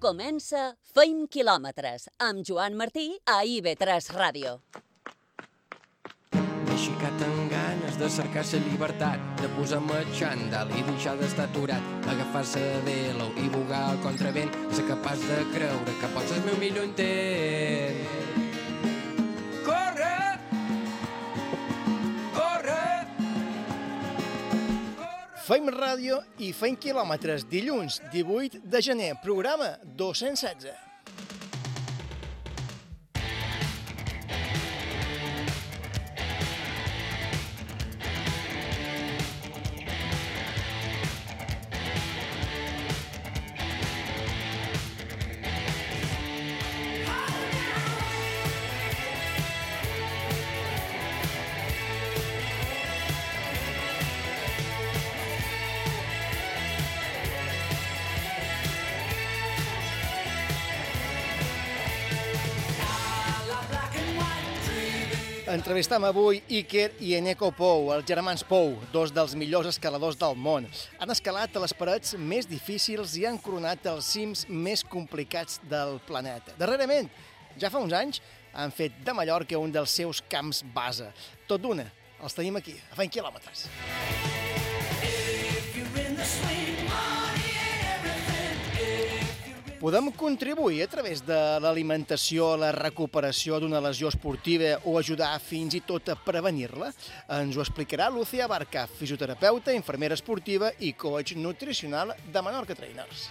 Comença Feim quilòmetres amb Joan Martí a IB3 Ràdio. M'he aixecat amb ganes de cercar la llibertat, de posar-me xandall i deixar d'estar aturat, agafar-se de velo i bugar al contravent, ser capaç de creure que pots el meu millor intent. Feim ràdio i feim quilòmetres dilluns 18 de gener, programa 216. Entrevistam avui Iker i Eneko Pou, els germans Pou, dos dels millors escaladors del món. Han escalat a les parets més difícils i han coronat els cims més complicats del planeta. Darrerament, ja fa uns anys, han fet de Mallorca un dels seus camps base. Tot d'una, els tenim aquí, a fent quilòmetres. Podem contribuir a través de l'alimentació a la recuperació d'una lesió esportiva o ajudar fins i tot a prevenir-la? Ens ho explicarà Lucía Barca, fisioterapeuta, infermera esportiva i coach nutricional de Menorca Trainers.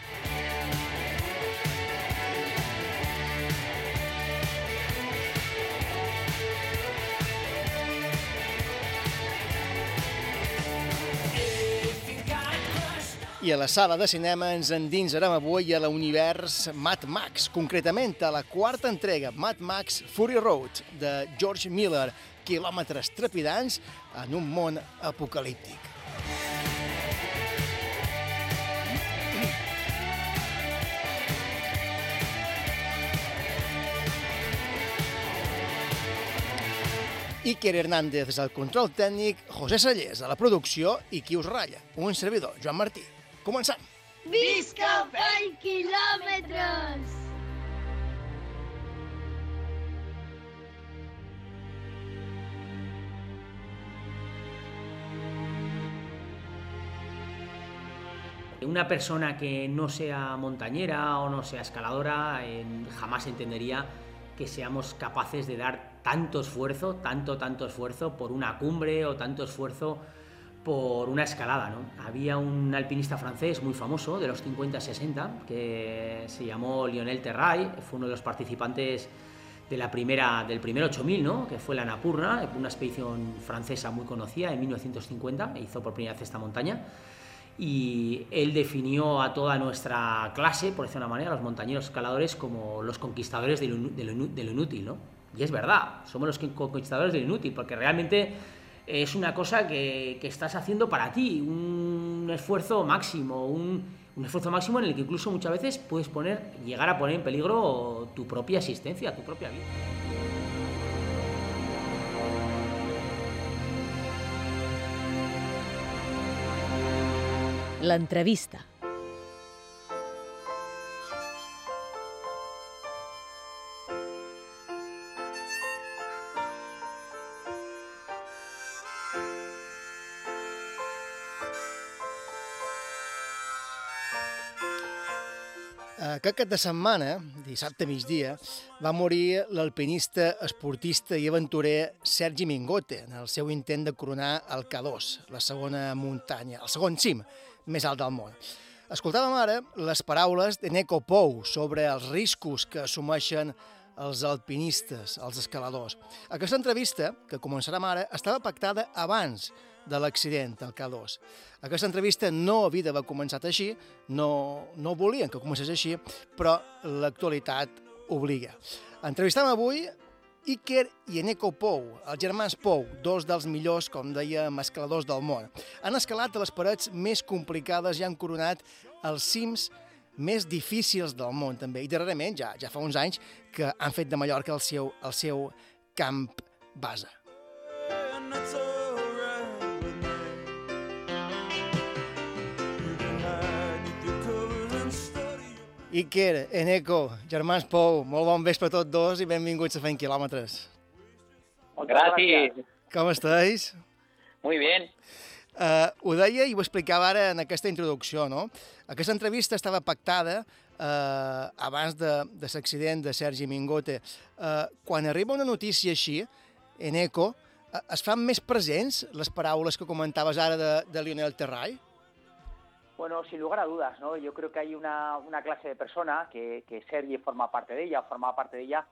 I a la sala de cinema ens endinsarem avui a l'univers Mad Max, concretament a la quarta entrega Mad Max Fury Road de George Miller, quilòmetres trepidants en un món apocalíptic. Iker Hernández el control tècnic, José Sallés a la producció i qui us ratlla, un servidor, Joan Martí. Comencem! Visca Feim quilòmetres! Una persona que no sea montañera o no sea escaladora eh, jamás entendería que seamos capaces de dar tanto esfuerzo, tanto, tanto esfuerzo por una cumbre o tanto esfuerzo por una escalada. ¿no? Había un alpinista francés muy famoso de los 50-60 que se llamó Lionel Terray, fue uno de los participantes de la primera, del primer 8000, ¿no? que fue la Annapurna, una expedición francesa muy conocida en 1950, hizo por primera vez esta montaña. Y él definió a toda nuestra clase, por decir una manera, a los montañeros escaladores, como los conquistadores de lo, de lo, de lo inútil. ¿no? Y es verdad, somos los conquistadores de lo inútil, porque realmente es una cosa que, estás haciendo para ti, un esfuerzo máximo, un, un, esfuerzo máximo en el que incluso muchas veces puedes poner, llegar a poner en peligro tu propia existencia, tu propia vida. L'entrevista. Aquest cap de setmana, dissabte migdia, va morir l'alpinista, esportista i aventurer Sergi Mingote en el seu intent de coronar el K2, la segona muntanya, el segon cim més alt del món. Escoltàvem ara les paraules de Neko Pou sobre els riscos que assumeixen els alpinistes, els escaladors. Aquesta entrevista, que començarem ara, estava pactada abans l'accident del K2. Aquesta entrevista no havia d'haver començat així, no, no volien que comencés així, però l'actualitat obliga. Entrevistam avui Iker i Eneko Pou, els germans Pou, dos dels millors, com dèiem, escaladors del món. Han escalat les parets més complicades i han coronat els cims més difícils del món, també. I darrerament, ja, ja fa uns anys, que han fet de Mallorca el seu, el seu camp base. Iker, Eneco, germans Pou, molt bon vespre a tots dos i benvinguts a Fent Quilòmetres. Gracias. Com estàs? Muy bien. Uh, ho deia i ho explicava ara en aquesta introducció, no? Aquesta entrevista estava pactada uh, abans de, de l'accident de Sergi Mingote. Uh, quan arriba una notícia així, en Eco, uh, es fan més presents les paraules que comentaves ara de, de Lionel Terray? Bueno, sin lugar a dudas, ¿no? Yo creo que hay una, una clase de persona, que, que Sergi forma parte de ella, forma parte de ella,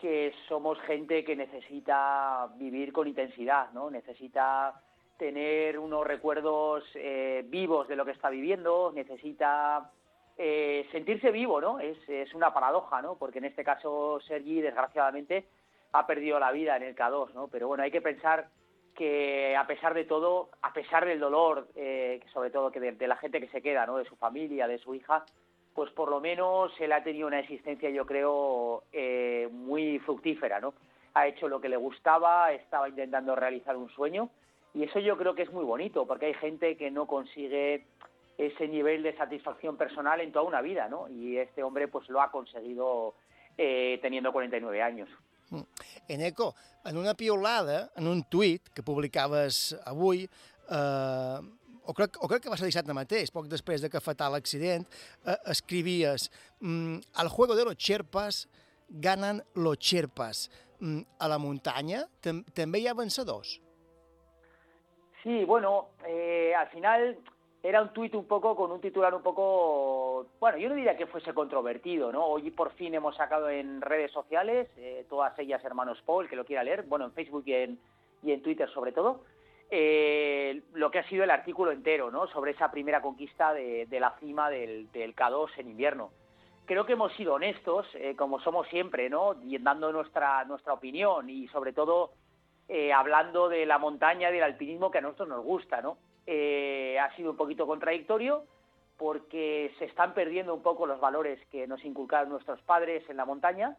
que somos gente que necesita vivir con intensidad, ¿no? Necesita tener unos recuerdos eh, vivos de lo que está viviendo, necesita eh, sentirse vivo, ¿no? Es, es, una paradoja, ¿no? Porque en este caso Sergi, desgraciadamente, ha perdido la vida en el K2, ¿no? Pero bueno, hay que pensar que a pesar de todo, a pesar del dolor, eh, sobre todo que de, de, la gente que se queda, ¿no? de su familia, de su hija, pues por lo menos él ha tenido una existencia, yo creo, eh, muy fructífera, ¿no? Ha hecho lo que le gustaba, estaba intentando realizar un sueño y eso yo creo que es muy bonito, porque hay gente que no consigue ese nivel de satisfacción personal en toda una vida, ¿no? Y este hombre pues lo ha conseguido eh, teniendo 49 años. Eneco, en una piolada, en un tuit que publicaves avui, eh, o, crec, o crec que va ser dissabte mateix, poc després de que fatal l'accident, eh, escrivies mm, al juego de los Sherpas ganan los Sherpas. Mm, a la muntanya tam també hi ha vencedors? Sí, bueno, eh, al final era un tuit un poco con un titular un poco, bueno, yo no diría que fuese controvertido, ¿no? Hoy por fin hemos sacado en redes sociales, eh, todas ellas hermanos Paul, que lo quiera leer, bueno, en Facebook y en, y en Twitter sobre todo, eh, lo que ha sido el artículo entero, ¿no? Sobre esa primera conquista de, la cima del, del, K2 en invierno. Creo que hemos sido honestos, eh, como somos siempre, ¿no? Y dando nuestra, nuestra opinión y sobre todo hablando de la montaña del alpinismo que a nosotros nos gusta, ¿no? Eh, ha sido un poquito contradictorio porque se están perdiendo un poco los valores que nos inculcaron nuestros padres en la montaña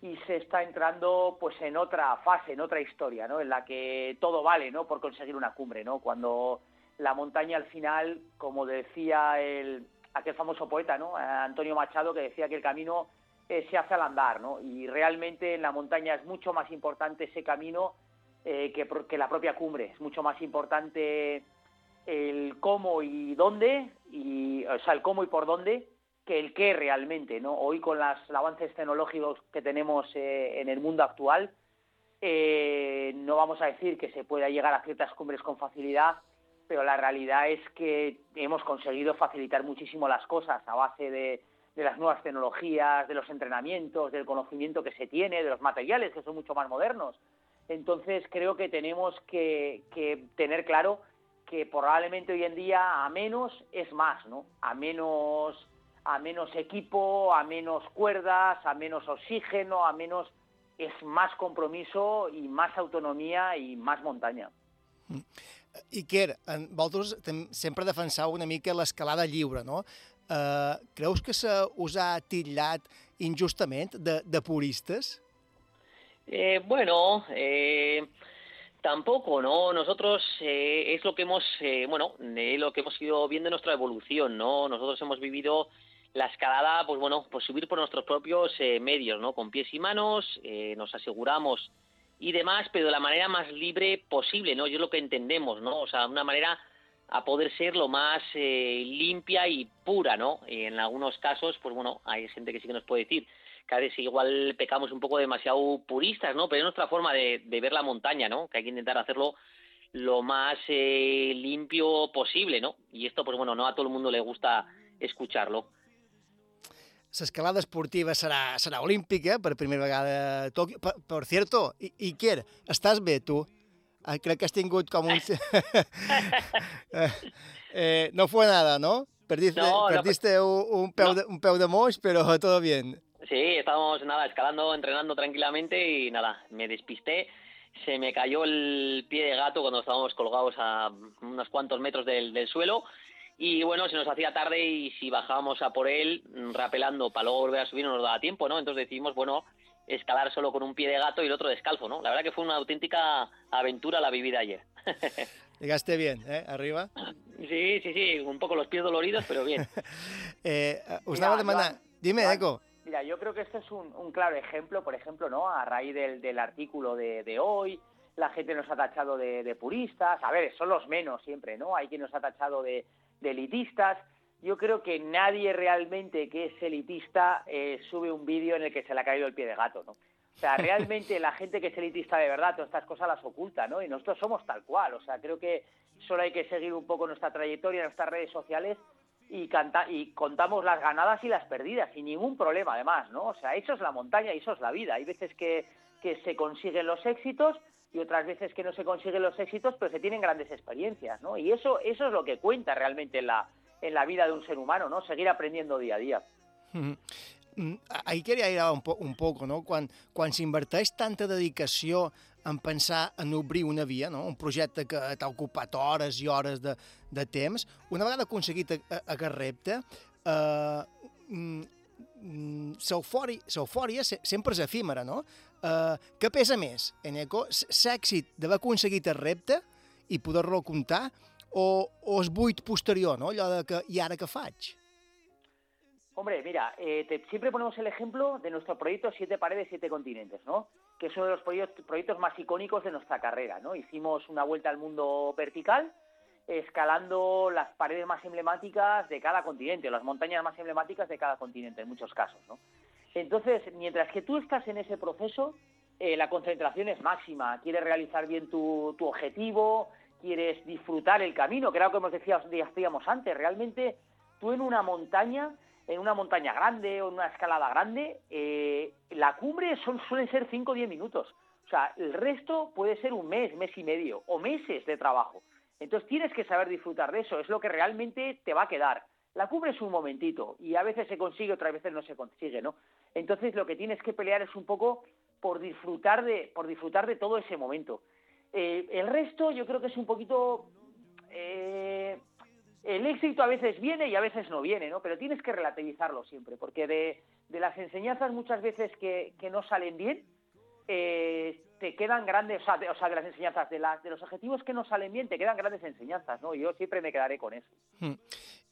y se está entrando pues en otra fase, en otra historia, ¿no? En la que todo vale, ¿no? Por conseguir una cumbre, ¿no? Cuando la montaña al final, como decía el, aquel famoso poeta, ¿no? Antonio Machado, que decía que el camino eh, se hace al andar, ¿no? Y realmente en la montaña es mucho más importante ese camino eh, que la propia cumbre. Es mucho más importante el cómo y dónde, y, o sea, el cómo y por dónde, que el qué realmente, ¿no? Hoy con los avances tecnológicos que tenemos eh, en el mundo actual, eh, no vamos a decir que se pueda llegar a ciertas cumbres con facilidad, pero la realidad es que hemos conseguido facilitar muchísimo las cosas a base de, de las nuevas tecnologías, de los entrenamientos, del conocimiento que se tiene, de los materiales que son mucho más modernos. Entonces creo que tenemos que, que tener claro que probablemente hoy en día a menos es más, ¿no? A menos, a menos equipo, a menos cuerdas, a menos oxígeno, a menos és más compromiso i más autonomia i más muntanya. Iker, vosaltres sempre defenseu una mica l'escalada lliure, no? Uh, creus que se us ha titllat injustament de, de puristes? Eh, bueno, eh, Tampoco, ¿no? Nosotros eh, es lo que hemos, eh, bueno, eh, lo que hemos ido viendo en nuestra evolución, ¿no? Nosotros hemos vivido la escalada, pues bueno, pues subir por nuestros propios eh, medios, ¿no? Con pies y manos, nos aseguramos y demás, pero de la manera más libre posible, ¿no? Yo es lo que entendemos, ¿no? O sea, una manera a poder ser lo más limpia y pura, ¿no? en algunos casos, pues bueno, hay gente que sí que nos puede decir, que a veces igual pecamos un poco demasiado puristas, ¿no? Pero es nuestra forma de, de ver la montaña, ¿no? Que hay que intentar hacerlo lo más eh, limpio posible, ¿no? Y esto, pues bueno, no a todo el mundo le gusta escucharlo. L'escalada esportiva serà, serà olímpica per primera vegada a Tòquio. Per, per cierto, I, Iker, estàs bé, tu? Eh, crec que has tingut com un... eh, no fue nada, ¿no? Perdiste, No, no, perdiste un, un, peu de, un peu de moix, pero todo bien. Sí, estábamos nada, escalando, entrenando tranquilamente y nada, me despisté, se me cayó el pie de gato cuando estábamos colgados a unos cuantos metros del, del suelo y bueno, se nos hacía tarde y si bajábamos a por él rapelando para luego volver a subir no nos daba tiempo, ¿no? Entonces decidimos, bueno, escalar solo con un pie de gato y el otro descalzo, ¿no? La verdad que fue una auténtica aventura la vivida ayer. Llegaste bien, ¿eh? Arriba. Sí, sí, sí, un poco los pies doloridos, pero bien. eh, us Mira, anava a demanar... Joan, Dime, Eco. Yo creo que este es un, un claro ejemplo, por ejemplo, ¿no? A raíz del, del artículo de, de hoy, la gente nos ha tachado de, de puristas, a ver, son los menos siempre, ¿no? Hay quien nos ha tachado de, de elitistas. Yo creo que nadie realmente que es elitista eh, sube un vídeo en el que se le ha caído el pie de gato, ¿no? O sea, realmente la gente que es elitista de verdad, todas estas cosas las oculta, ¿no? Y nosotros somos tal cual, o sea, creo que solo hay que seguir un poco nuestra trayectoria nuestras redes sociales y, canta y contamos las ganadas y las perdidas, sin ningún problema además, ¿no? O sea, eso es la montaña y eso es la vida. Hay veces que, que se consiguen los éxitos y otras veces que no se consiguen los éxitos, pero se tienen grandes experiencias, ¿no? Y eso, eso es lo que cuenta realmente en la, en la vida de un ser humano, ¿no? Seguir aprendiendo día a día. Mm, Ahir queria ir po un poc, no? Quan, quan s'inverteix tanta dedicació en pensar en obrir una via, no? un projecte que t'ha ocupat hores i hores de, de temps, una vegada aconseguit aquest repte, eh, mm, mm, l'eufòria l'eufòria se- sempre és efímera, no? Eh, què pesa més, Eneco? L'èxit d'haver aconseguit el repte i poder-lo comptar o, o el buit posterior, no? Allò de que, i ara què faig? Hombre, mira, eh, te- siempre ponemos el ejemplo de nuestro proyecto Siete Paredes, Siete Continentes, ¿no? Que es uno de los proyectos, proyectos más icónicos de nuestra carrera, ¿no? Hicimos una vuelta al mundo vertical, escalando las paredes más emblemáticas de cada continente, las montañas más emblemáticas de cada continente, en muchos casos, ¿no? Entonces, mientras que tú estás en ese proceso, eh, la concentración es máxima, quieres realizar bien tu, objetivo, quieres disfrutar el camino, que era lo que decía- decíamos antes, realmente tú en una montaña, en una montaña grande o en una escalada grande, eh, la cumbre son, suelen ser 5 o 10 minutos. O sea, el resto puede ser un mes, mes y medio o meses de trabajo. Entonces tienes que saber disfrutar de eso, es lo que realmente te va a quedar. La cumbre es un momentito y a veces se consigue, otras veces no se consigue, ¿no? Entonces lo que tienes que pelear es un poco por disfrutar de, por disfrutar de todo ese momento. Eh, el resto yo creo que es un poquito... eh, el éxito a veces viene y a veces no viene, ¿no? Pero tienes que relativizarlo siempre, porque de, de las enseñanzas muchas veces que, que no salen bien, eh, te quedan grandes, o sea, de, o sea, de las enseñanzas, de, las, de los objetivos que no salen bien, te quedan grandes enseñanzas, ¿no? Yo siempre me quedaré con eso. Mm.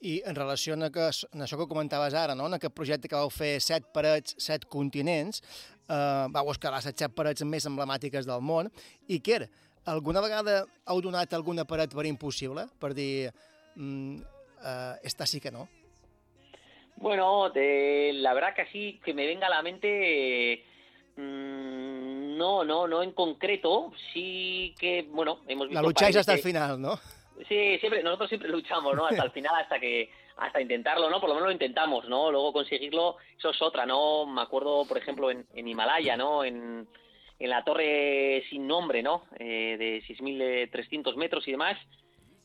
I en relació a, que, a això que comentaves ara, no? en aquest projecte que vau fer set parets, set continents, eh, vau escalar les set parets més emblemàtiques del món, i què era? Alguna vegada heu donat alguna paret per impossible? Per dir, mm, eh, esta sí que no? Bueno, de- la verdad que así que me venga a la mente, eh, mm, no, no, no en concreto, sí que, bueno, hemos visto... La lucháis hasta el final, ¿no? Sí, siempre, nosotros siempre luchamos, ¿no? Hasta el final, hasta que, hasta intentarlo, ¿no? Por lo menos lo intentamos, ¿no? Luego conseguirlo, eso es otra, ¿no? Me acuerdo, por ejemplo, en, en Himalaya, ¿no? En, en la torre sin nombre, ¿no? Eh, de 6.300 metros y demás.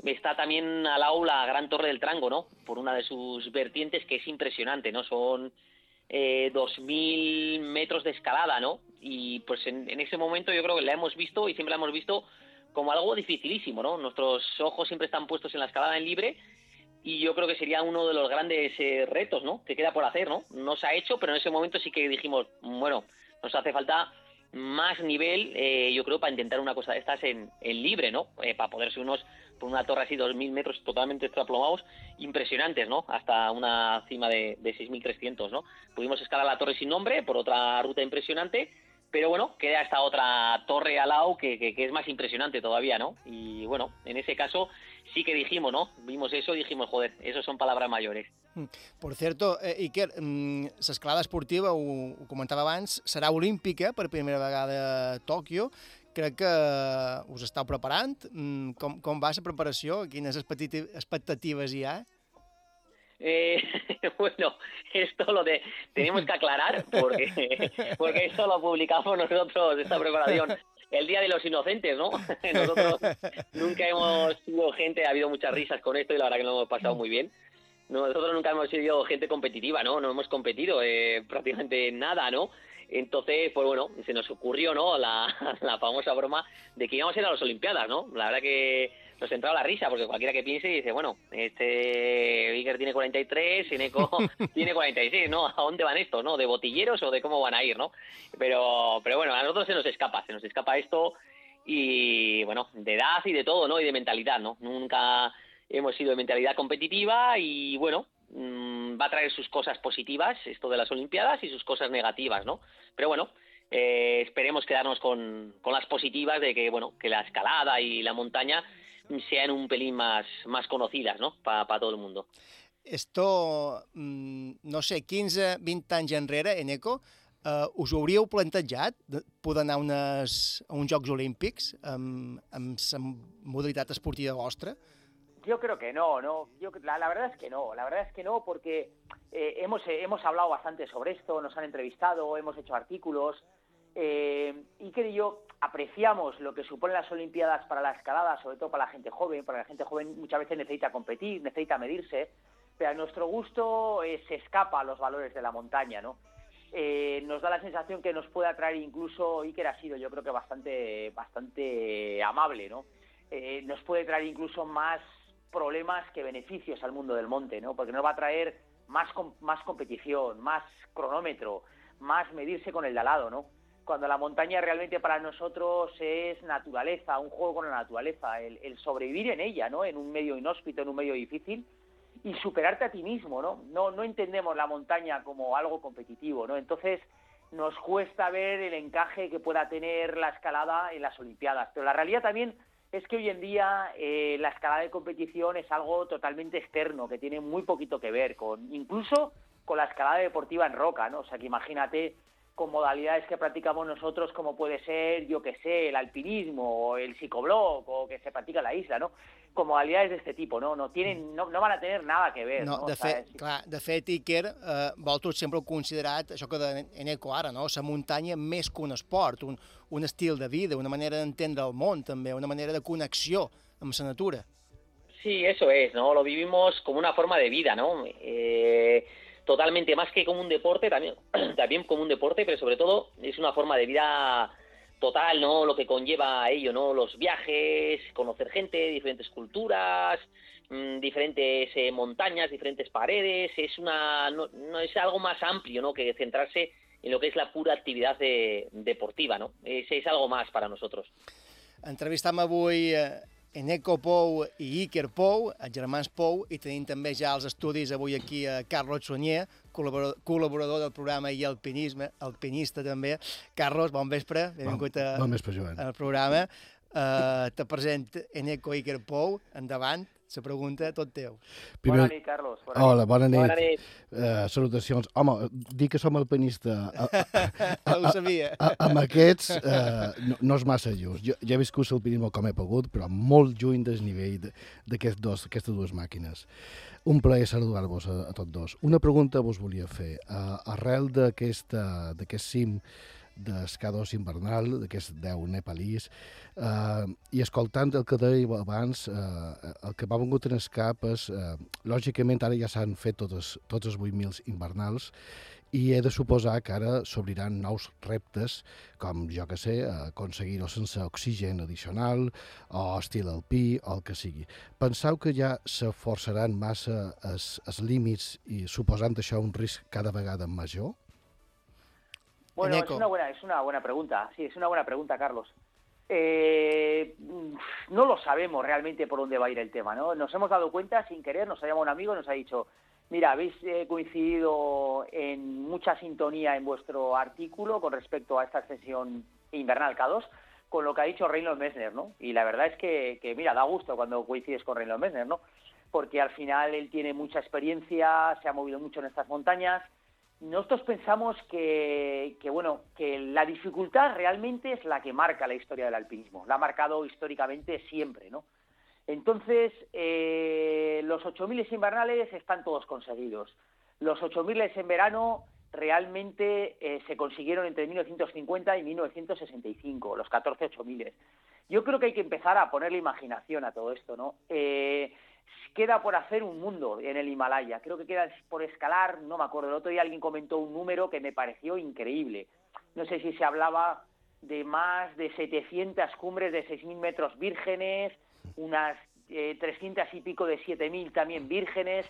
Está también al lado la gran torre del Trango, ¿no? Por una de sus vertientes que es impresionante, ¿no? Son eh, 2.000 metros de escalada, ¿no? Y pues en, en ese momento yo creo que la hemos visto y siempre la hemos visto como algo dificilísimo, ¿no? Nuestros ojos siempre están puestos en la escalada en libre y yo creo que sería uno de los grandes eh, retos, ¿no? Que queda por hacer, ¿no? No se ha hecho, pero en ese momento sí que dijimos, bueno, nos hace falta más nivel, eh, yo creo, para intentar una cosa de estas en, en libre, ¿no? Eh, para poder subirnos por una torre así, 2.000 metros totalmente extraplomados, impresionantes, ¿no? Hasta una cima de, de 6.300, ¿no? Pudimos escalar la torre sin nombre por otra ruta impresionante, pero bueno, queda esta otra torre al lado que, que es más impresionante todavía, ¿no? Y bueno, en ese caso sí que dijimos, ¿no? Vimos eso y dijimos, joder, eso son palabras mayores. Por cierto, eh, Iker, mm, l'escalada esportiva, ho, ho comentava abans, serà olímpica per primera vegada a Tòquio. Crec que us estàu preparant. Mm, com, com va la preparació? Quines expectati- expectatives hi ha? Eh, bueno, esto lo de, tenemos que aclarar porque, porque esto lo publicamos nosotros, esta preparación, el Día de los Inocentes, ¿no? Nosotros nunca hemos sido gente, ha habido muchas risas con esto y la verdad que lo hemos pasado muy bien. Nosotros nunca hemos sido gente competitiva, ¿no? No hemos competido eh, prácticamente en nada, ¿no? Entonces, pues bueno, se nos ocurrió, ¿no? La, la famosa broma de que íbamos a ir a las Olimpiadas, ¿no? La verdad que nos entraba la risa, porque cualquiera que piense dice, bueno, este Iker tiene 43, Eneco tiene 46, ¿no? ¿A dónde van estos, no? ¿De botilleros o de cómo van a ir, no? Pero, pero bueno, a nosotros se nos escapa, se nos escapa esto y bueno, de edad y de todo, ¿no? Y de mentalidad, ¿no? Nunca hemos sido de mentalidad competitiva y bueno, mm, va a traer sus cosas positivas esto de las Olimpiadas y sus cosas negativas, ¿no? Pero bueno, eh, esperemos quedarnos con, con las positivas de que bueno, que la escalada y la montaña sean un pelín más, más conocidas, ¿no? Para pa todo el mundo. Esto, mm, no sé, 15, 20 anys enrere, en ECO, eh, us hauríeu plantejat de poder anar a, unes, a uns Jocs Olímpics amb, amb la modalitat esportiva vostra? Yo creo que no, no. Yo, la, la verdad es que no. La verdad es que no, porque eh, hemos, eh, hemos hablado bastante sobre esto, nos han entrevistado, hemos hecho artículos. Eh, y yo apreciamos lo que suponen las Olimpiadas para la escalada, sobre todo para la gente joven, porque la gente joven muchas veces necesita competir, necesita medirse, pero a nuestro gusto eh, se escapa a los valores de la montaña, ¿no? Eh, nos da la sensación que nos puede atraer incluso, Iker ha sido yo creo que bastante, bastante amable, ¿no? Nos puede traer incluso más problemas que beneficios al mundo del monte, ¿no? Porque nos va a traer más, más competición, más cronómetro, más medirse con el de al lado, ¿no? Cuando la montaña realmente para nosotros es naturaleza, un juego con la naturaleza, el, el sobrevivir en ella, ¿no? En un medio inhóspito, en un medio difícil y superarte a ti mismo, ¿no? No, no entendemos la montaña como algo competitivo, ¿no? Entonces nos cuesta ver el encaje que pueda tener la escalada en las Olimpiadas. Pero la realidad también es que hoy en día eh, la escalada de competición es algo totalmente externo, que tiene muy poquito que ver con, incluso con la escalada deportiva en roca, ¿no? O sea que imagínate con modalidades que practicamos nosotros, como puede ser, yo que sé, el alpinismo o el psicobloc o que se practica en la isla, ¿no? Con modalidades de este tipo, ¿no? No tienen, no, no van a tener nada que ver, ¿no? No, O de, sea, fet, clar, de fet, Iker, eh, vosaltres sempre heu considerat això que de Eneco ara, no? la muntanya més que un esport, un, un estil de vida, una manera d'entendre el món també, una manera de connexió amb la natura. Sí, eso es, ¿no? Lo vivimos como una forma de vida, ¿no? Eh, totalmente, más que como un deporte, también, también como un deporte, pero sobre todo es una forma de vida total, ¿no? Lo que conlleva ello, ¿no? Los viajes, conocer gente, diferentes culturas, mm, diferentes eh, montañas, diferentes paredes, es una, no, no es algo más amplio, ¿no? Que centrarse en lo que es la pura actividad de- deportiva, ¿no? Es, es algo más para nosotros. Entrevistam avui Eneco Pou i Iker Pou, els germans Pou, i tenim també ja als estudis avui aquí a Carlos Sonyer, col·laborador, col·laborador del programa i alpinisme, alpinista també. Carlos, bon vespre, benvingut a, Bon vespre, Joan. al programa. Uh, te present Eneco Iker Pou, endavant, la pregunta tot teu. Bona nit, Carlos. Bona nit. Hola, bona nit. Bona nit. Eh, salutacions. Home, dir que som alpinista a, a, Ho sabia. a, amb aquests eh, no, no és massa just. Jo, jo he viscut l'alpinisme com he pogut, però molt lluny del nivell de- d'aquests dos- d'aquestes dues màquines. Un plaer saludar-vos a, a tots dos. Una pregunta vos volia fer. Uh, arrel d'aquest cim d'escados invernal, d'aquest 10 nepalís, eh, i escoltant el que dèieu abans, eh, el que m'ha vengut en el cap és, eh, lògicament ara ja s'han fet totes, tots els 8.000 invernals, i he de suposar que ara s'obriran nous reptes, com, jo que sé, aconseguir-ho sense oxigen addicional, o estil alpí, o el que sigui. Penseu que ja se forçaran massa els, els límits i suposant això un risc cada vegada major? Bueno, es una buena, es una buena pregunta. Sí, es una buena pregunta, Carlos. Eh, no lo sabemos realmente por dónde va a ir el tema, ¿no? Nos hemos dado cuenta sin querer, nos ha llamado un amigo y nos ha dicho, mira, habéis eh, coincidido en mucha sintonía en vuestro artículo con respecto a esta sesión invernal K2 con lo que ha dicho Reynolds Messner, ¿no? Y la verdad es que, que, mira, da gusto cuando coincides con Reynolds Messner, ¿no? Porque al final él tiene mucha experiencia, se ha movido mucho en estas montañas, nosotros pensamos que, bueno que la dificultad realmente es la que marca la historia del alpinismo la ha marcado históricamente siempre no entonces eh, los 8.000 invernales están todos conseguidos. Los 8.000 en verano realmente eh, se consiguieron entre 1950 y 1965 los 14 8.000 yo creo que hay que empezar a ponerle imaginación a todo esto no eh, queda por hacer un mundo en el Himalaya. Creo que queda por escalar, no me acuerdo. El otro día alguien comentó un número que me pareció increíble. No sé si se hablaba de más de 700 cumbres de 6.000 metros vírgenes, unas eh, 300 y pico de 7.000 también vírgenes.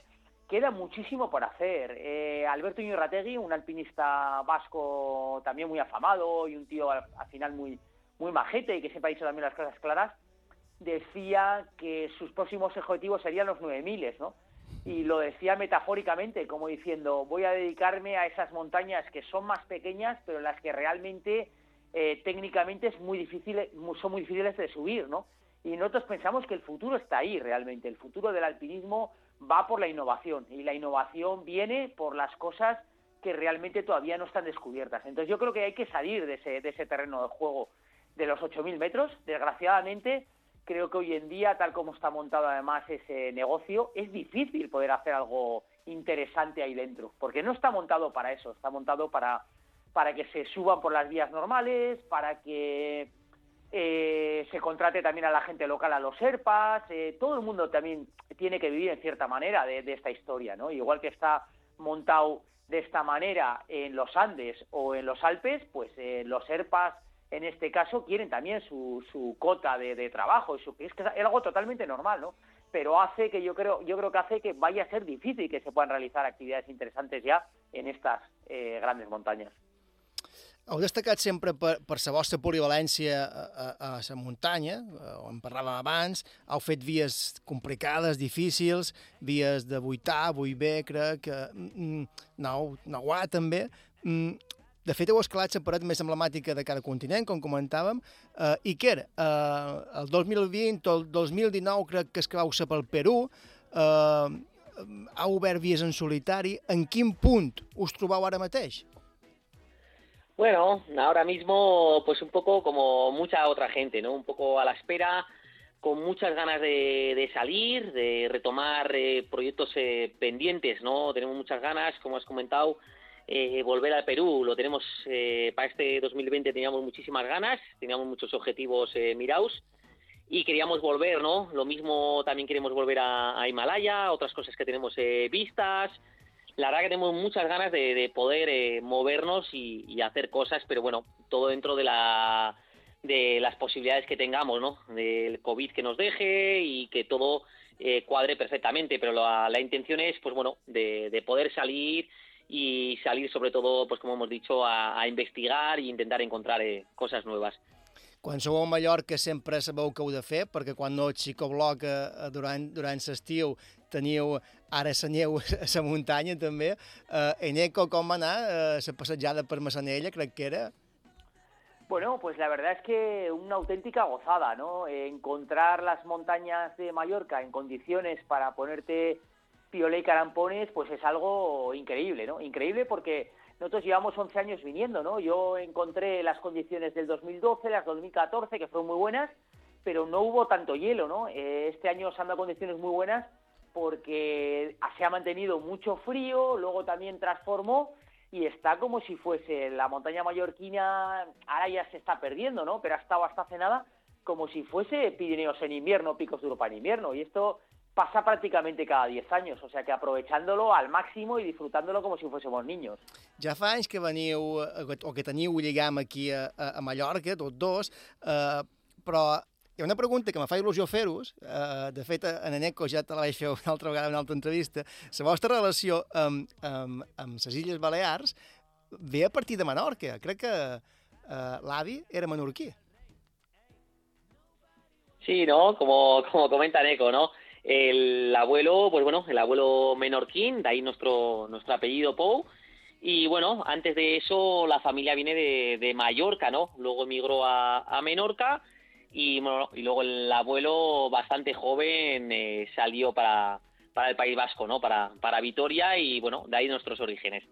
Queda muchísimo por hacer. Eh, Alberto Iñurrategui, un alpinista vasco también muy afamado y un tío al, al final muy, muy majete y que siempre ha dicho también las cosas claras, decía que sus próximos objetivos serían los 9000, ¿no? Y lo decía metafóricamente, como diciendo, voy a dedicarme a esas montañas que son más pequeñas, pero en las que realmente eh, técnicamente es muy difícil, son muy difíciles de subir, ¿no? Y nosotros pensamos que el futuro está ahí realmente, el futuro del alpinismo va por la innovación y la innovación viene por las cosas que realmente todavía no están descubiertas. Entonces yo creo que hay que salir de ese, de ese terreno de juego de los 8.000 metros. Desgraciadamente, creo que hoy en día, tal como está montado además ese negocio, es difícil poder hacer algo interesante ahí dentro, porque no está montado para eso, está montado para, para que se suban por las vías normales, para que eh, se contrate también a la gente local, a los serpas, eh, todo el mundo también tiene que vivir en cierta manera de, esta historia, ¿no? Igual que está montado de esta manera en los Andes o en los Alpes, pues eh, los serpas en este caso quieren también su, su cota de, trabajo, y su, es que es algo totalmente normal, ¿no? Pero hace que yo creo, yo creo que hace que vaya a ser difícil que se puedan realizar actividades interesantes ya en estas eh, grandes montañas. Heu destacat sempre per, per la vostra polivalència a, a, a la muntanya, on en parlàvem abans, heu fet vies complicades, difícils, vies de 8A, 8B, crec, mm, 9, 9A també. Mm, de fet, heu escalat la paret més emblemàtica de cada continent, com comentàvem. Uh, Iker, uh, el 2020 o el 2019 crec que esclau se pel Perú, uh, ha obert vies en solitari. En quin punt us trobeu ara mateix? Bueno, ahora mismo, pues un poco como mucha otra gente, ¿no? Un poco a la espera, con muchas ganas de, salir, de retomar eh, proyectos eh, pendientes, ¿no? Tenemos muchas ganas, como has comentado, eh, volver al Perú, lo tenemos para este 2020 teníamos muchísimas ganas, teníamos muchos objetivos mirados y queríamos volver, ¿no? Lo mismo también queremos volver a, Himalaya, otras cosas que tenemos vistas, la verdad que tenemos muchas ganas de, poder eh, movernos y, hacer cosas, pero bueno, todo dentro de la de las posibilidades que tengamos, ¿no? Del COVID que nos deje y que todo eh, cuadre perfectamente, pero la, intención es, pues bueno, de, poder salir y salir sobre todo, pues como hemos dicho, a, investigar e intentar encontrar eh, cosas nuevas. Quan sou a Mallorca sempre sabeu què heu de fer, perquè quan no xicobloc eh, durant, durant l'estiu teniu ara la neu a la muntanya també. Eh, Eneco, com va anar eh, la passejada per Massanella, crec que era? Bueno, pues la verdad es que una auténtica gozada, ¿no? Encontrar las montañas de Mallorca en condiciones para ponerte piola y carampones, pues es algo increíble, ¿no? Increíble porque nosotros llevamos 11 años viniendo, ¿no? Yo encontré las condiciones del 2012, las 2014, que fueron muy buenas, pero no hubo tanto hielo, ¿no? Eh, este año se han dado condiciones muy buenas porque se ha mantenido mucho frío, luego también transformó y está como si fuese la montaña mallorquina, ahora ya se está perdiendo, ¿no? Pero ha estado hasta hace nada como si fuese Pirineos en invierno, Picos de Europa en invierno. Y esto pasa prácticamente cada 10 años, o sea que aprovechándolo al máximo y disfrutándolo como si fuésemos niños. Ja fa anys que veniu, eh, o que teniu lligam aquí a, a Mallorca, tots dos, eh, però hi ha una pregunta que me fa il·lusió fer-vos, eh, de fet, en Eneco ja te la vaig fer una altra vegada en una altra entrevista, la vostra relació amb, amb, amb les Illes Balears ve a partir de Menorca. Crec que eh, l'avi era menorquí. Sí, ¿no? Como, como comenta Eneco, ¿no? El abuelo, pues bueno, el abuelo menorquín, de ahí nuestro, nuestro apellido Pou. Y bueno, antes de eso la familia viene de, de Mallorca, ¿no? Luego emigró a, a Menorca y, bueno, y luego el abuelo bastante joven eh, salió para, para el País Vasco, ¿no? Para, para Vitoria y bueno, de ahí nuestros orígenes.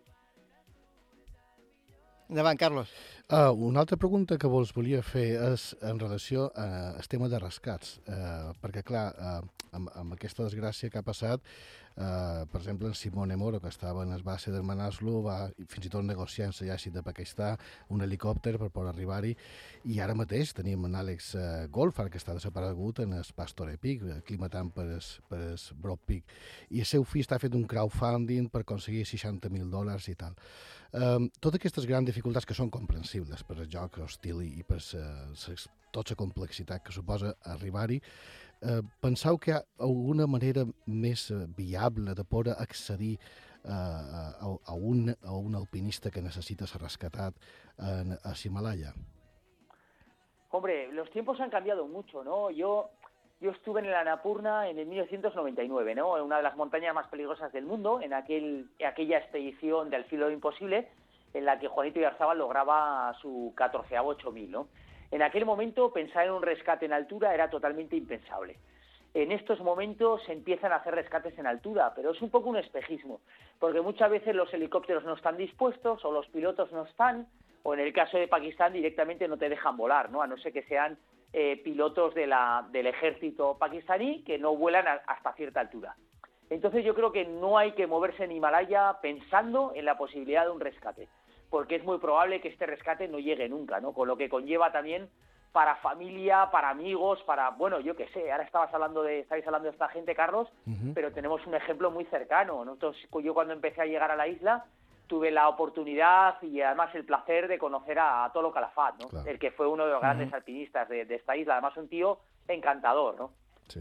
Endavant, Carlos. Uh, una altra pregunta que vos volia fer és en relació al tema de rescats, uh, perquè clar, uh, amb, amb aquesta desgràcia que ha passat, uh, per exemple, en Simone Moro, que estava en el base de Manaslu, va fins i tot negociar amb l'exèrcit de Pakistà un helicòpter per poder arribar-hi, i ara mateix tenim en Àlex uh, Golfar, que està desaparegut en el Pastore Peak, aclimatant per el, per el Broad Peak, i el seu fill està fent un crowdfunding per aconseguir 60.000 dòlars i tal. Um, totes aquestes grans dificultats que són comprensibles per al joc hostil i per sa, sa, tota la complexitat que suposa arribar-hi, eh, penseu que hi ha alguna manera més eh, viable de poder accedir eh, a, a, un, a un alpinista que necessita ser rescatat en, a Himalaya? Hombre, los tiempos han cambiado mucho, ¿no? Yo, yo estuve en el Annapurna en el 1999, ¿no? En una de las montañas más peligrosas del mundo, en aquel, aquella expedición del filo imposible, en la que Juanito Yarzábal lograba su 14 8000, ¿no? En aquel momento pensar en un rescate en altura era totalmente impensable. En estos momentos se empiezan a hacer rescates en altura, pero es un poco un espejismo, porque muchas veces los helicópteros no están dispuestos o los pilotos no están, o en el caso de Pakistán directamente no te dejan volar, ¿no? A no ser que sean eh, pilotos del ejército pakistaní que no vuelan hasta cierta altura. Entonces yo creo que no hay que moverse en Himalaya pensando en la posibilidad de un rescate, porque es muy probable que este rescate no llegue nunca, ¿no? Con lo que conlleva también para familia, para amigos, para, bueno, yo qué sé, ahora estabas hablando de, estáis hablando de esta gente, Carlos, pero tenemos un ejemplo muy cercano. Nosotros, yo cuando empecé a llegar a la isla, tuve la oportunidad y además el placer de conocer a, Tolo Calafat, ¿no? el que fue uno de los grandes alpinistas de, esta isla, además un tío encantador, ¿no?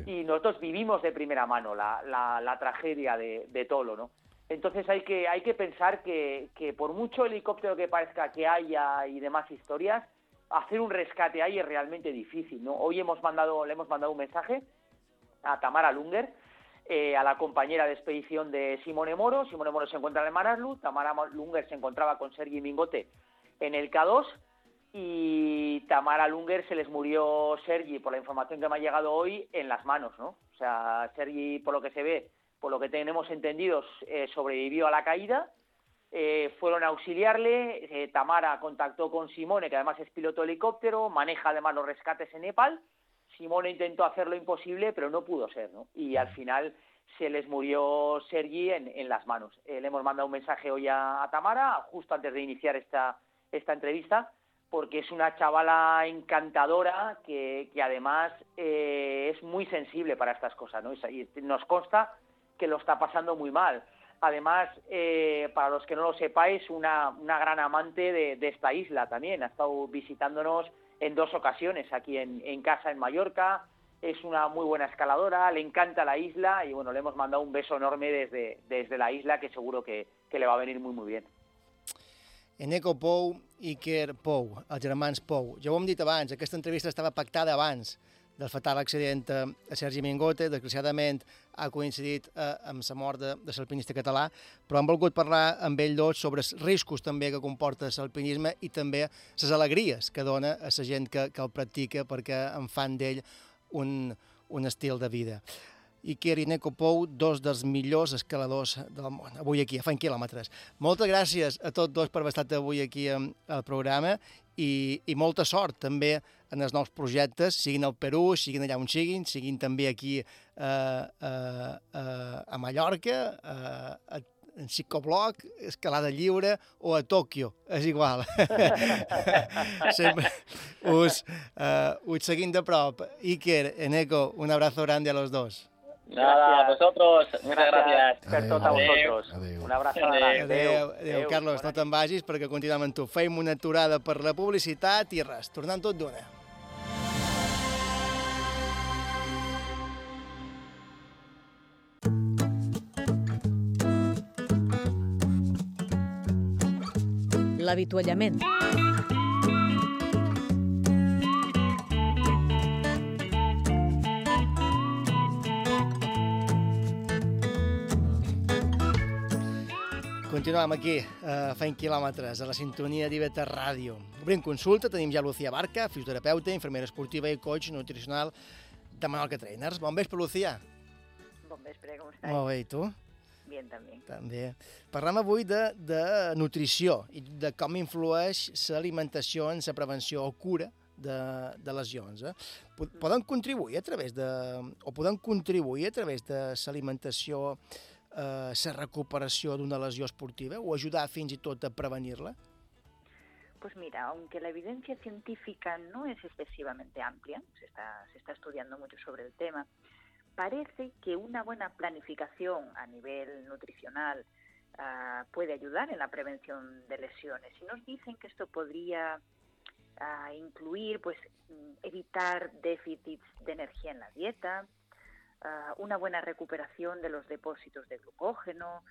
Y nosotros vivimos de primera mano la, la, tragedia de, de, Tolo, ¿no? Entonces hay que, pensar que, por mucho helicóptero que parezca que haya y demás historias, hacer un rescate ahí es realmente difícil. Hoy hemos mandado, le hemos mandado un mensaje a Tamara Lunger, eh, a la compañera de expedición de Simone Moro. Simone Moro se encuentra en Manaslu, Tamara Lunger se encontraba con Sergi Mingote en el K2 y Tamara Lunger se les murió Sergi, por la información que me ha llegado hoy, en las manos, ¿no? O sea, Sergi, por lo que se ve, por lo que tenemos entendidos, eh, sobrevivió a la caída eh, fueron a auxiliarle, eh, Tamara contactó con Simone, que además es piloto de helicóptero, maneja además los rescates en Nepal, Simone intentó hacer lo imposible, pero no pudo ser, ¿no? Y al final se les murió Sergi en, las manos. Eh, le hemos mandado un mensaje hoy a, Tamara, justo antes de iniciar esta, esta entrevista, porque es una chavala encantadora que, que además es muy sensible para estas cosas, ¿no? Y nos consta que lo está pasando muy mal. Además, eh, para los que no lo sepáis, una, una gran amante de, esta isla también. Ha estado visitándonos en dos ocasiones aquí en, casa en Mallorca. Es una muy buena escaladora, le encanta la isla y bueno, le hemos mandado un beso enorme desde, desde la isla que seguro que, que le va a venir muy muy bien. Eneco Pou Iker Pou, els germans Pou. Ja ho hem dit abans, aquesta entrevista estava pactada abans del fatal accident a, a Sergi Mingote. Desgraciadament ha coincidit eh, amb la mort de, de l'alpinista català, però hem volgut parlar amb ell dos sobre els riscos també que comporta l'alpinisme i també les alegries que dona a la gent que, que el practica perquè en fan d'ell un, un estil de vida. I Neko Pou, dos dels millors escaladors del món, avui aquí, a Fan Quilòmetres. Moltes gràcies a tots dos per haver estat avui aquí al programa i, i molta sort també en els nous projectes, siguin al Perú, siguin allà on siguin, siguin també aquí eh, eh, eh, a Mallorca, eh, a, en psicobloc, escalada lliure o a Tòquio, és igual. Sempre us, uh, us seguim de prop. Iker, Eneco, un abrazo grande a los dos. Nada, a vosotros. Muchas gracias. Per tot a vosotros. Adéu. Un abrazo Adéu. Adéu, adéu, Carlos, no te'n vagis perquè continuem amb tu. Feim una aturada per la publicitat i res, tornant tot d'una. L'avituallament. Continuem aquí, eh, fent quilòmetres, a la sintonia d'Ibeta Ràdio. Obrim consulta, tenim ja Lucía Barca, fisioterapeuta, infermera esportiva i coach nutricional de Menorca Trainers. Bon vespre, Lucía. Bon vespre, com estàs? Molt bé, i tu? Bien, també. També. Parlem avui de, de nutrició i de com influeix l'alimentació en la prevenció o cura de, de lesions. Eh? Poden contribuir a través de... o poden contribuir a través de l'alimentació eh, la recuperació d'una lesió esportiva o ajudar fins i tot a prevenir-la? Pues mira, aunque la evidencia científica no es excesivamente amplia, se está, se está estudiando mucho sobre el tema, parece que una buena planificación a nivel nutricional uh, puede ayudar en la prevención de lesiones. Y nos dicen que esto podría uh, incluir pues evitar déficits de energía en la dieta, uh, una buena recuperación de los depósitos de glucógeno,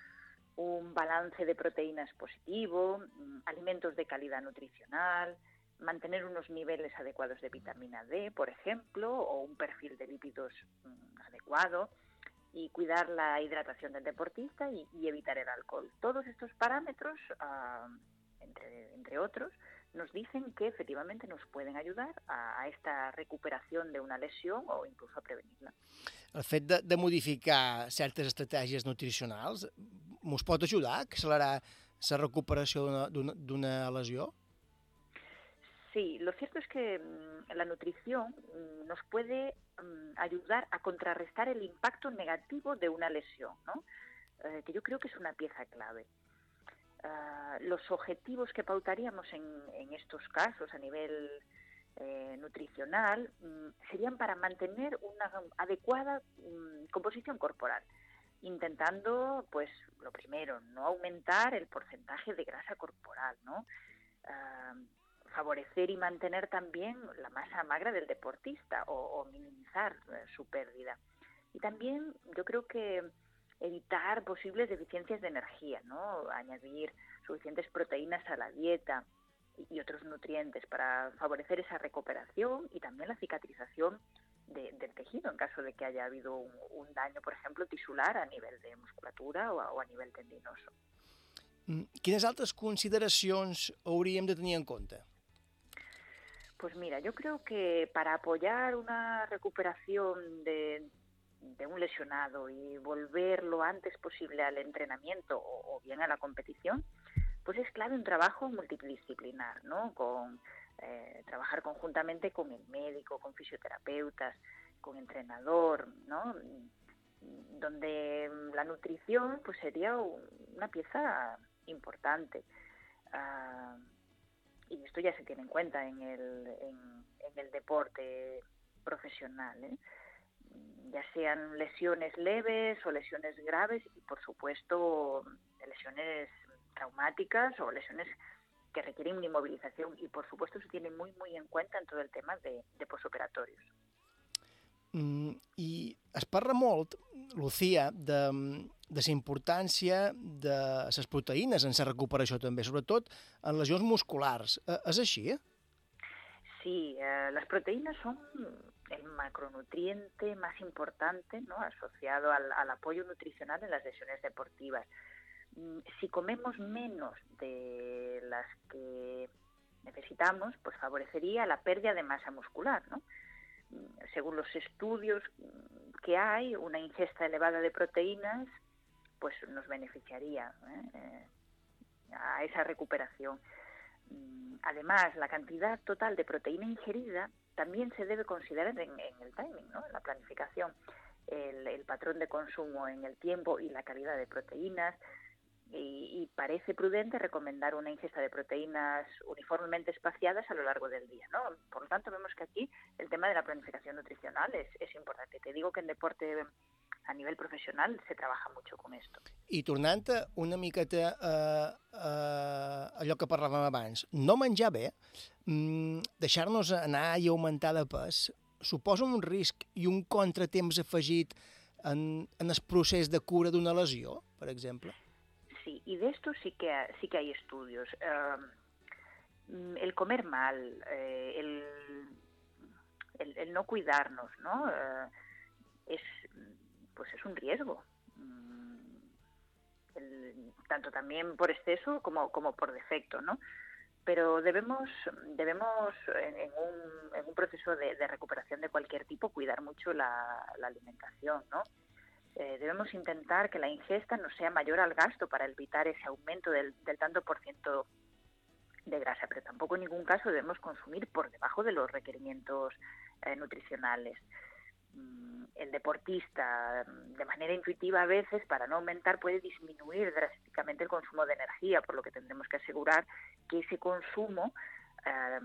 un balance de proteínas positivo, um, alimentos de calidad nutricional, mantener unos niveles adecuados de vitamina D, por ejemplo, o un perfil de lípidos mm, adecuado, y cuidar la hidratación del deportista y, y evitar el alcohol. Todos estos parámetros, uh, entre, entre, otros, nos dicen que efectivamente nos pueden ayudar a, a, esta recuperación de una lesión o incluso a prevenirla. El fet de, de modificar certes estratègies nutricionals ens pot ajudar a accelerar la recuperació d'una lesió? Sí, lo cierto es que mm, la nutrición mm, nos puede mm, ayudar a contrarrestar el impacto negativo de una lesión, ¿no? Eh, que yo creo que es una pieza clave. Uh, los objetivos que pautaríamos en, en, estos casos a nivel eh, nutricional serían para mantener una adecuada composición corporal, intentando, pues, lo primero, no aumentar el porcentaje de grasa corporal, ¿no? Uh, favorecer y mantener también la masa magra del deportista o, o minimizar eh, su pérdida. Y también yo creo que evitar posibles deficiencias de energía, ¿no? Añadir suficientes proteínas a la dieta y, otros nutrientes para favorecer esa recuperación y también la cicatrización de, del tejido en caso de que haya habido un, un, daño, por ejemplo, tisular a nivel de musculatura o a, o a nivell tendinoso. Quines altres consideracions hauríem de tenir en compte? Pues mira, yo creo que para apoyar una recuperación de, de un lesionado y volver lo antes posible al entrenamiento o, bien a la competición, pues es clave un trabajo multidisciplinar, ¿no? Con eh, trabajar conjuntamente con el médico, con fisioterapeutas, con entrenador, ¿no? Donde la nutrición pues sería una pieza importante. Uh, y esto ya se tiene en cuenta en el, en, en el deporte profesional, ¿eh? ya sean lesiones leves o lesiones graves y por supuesto lesiones traumáticas o lesiones que requieren una inmovilización y por supuesto se tiene muy muy en cuenta en todo el tema de, de posoperatorios. Mm, I molt, Lucía, de, de la importància de les proteïnes en la recuperació també, sobretot en lesions musculars. Eh, és així? Sí, eh, las proteínas son el macronutriente más importante ¿no? asociado al, al, apoyo nutricional en las lesiones deportivas. Mm, si comemos menos de las que necesitamos, pues favorecería la pérdida de masa muscular, ¿no? según los estudios que hay, una ingesta elevada de proteínas pues nos beneficiaría ¿eh? a esa recuperación. Mm, además, la cantidad total de proteína ingerida también se debe considerar en, el timing, ¿no? en la planificación, el, patrón de consumo en el tiempo y la calidad de proteínas, y, y, parece prudente recomendar una ingesta de proteínas uniformemente espaciadas a lo largo del día. ¿no? Por lo tanto, vemos que aquí el tema de la planificación nutricional es importante. Te digo que en deporte a nivell professional se treballa mucho con esto. I tornant una miqueta a, a allò que parlàvem abans, no menjar bé, mmm, deixar-nos anar i augmentar de pes, suposa un risc i un contratemps afegit en, en el procés de cura d'una lesió, per exemple? Sí, y de esto sí que, sí que hay estudios. Uh, el comer mal, eh, el, el, el, no cuidarnos, ¿no? Uh, es, pues es un riesgo. Mm, el, tanto también por exceso como, como por defecto, ¿no? Pero debemos, debemos en, un, en un proceso de, recuperación de cualquier tipo cuidar mucho la, alimentación, ¿no? Eh, debemos intentar que la ingesta no sea mayor al gasto para evitar ese aumento del, del tanto por ciento de grasa, pero tampoco en ningún caso debemos consumir por debajo de los requerimientos eh, nutricionales. Mm, el deportista, de manera intuitiva a veces, para no aumentar, puede disminuir drásticamente el consumo de energía, por lo que tendremos que asegurar que ese consumo eh,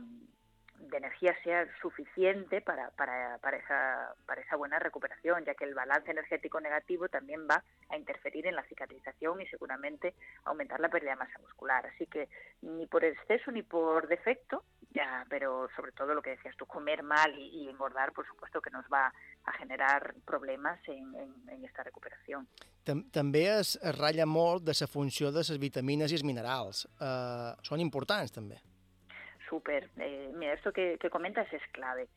de energía sea suficiente para, para, para, esa, para esa buena recuperación, ya que el balance energético negativo también va a interferir en la cicatrización y seguramente aumentar la pérdida de masa muscular. Así que ni por exceso ni por defecto, ya, pero sobre todo lo que decías tú, comer mal y, y engordar, por supuesto que nos va a generar problemas en, en, en esta recuperación. També es ratlla molt de la funció de les vitamines i els minerals. Uh, són importants, també. Súper. Eh, mira, esto que, que comentas es clave.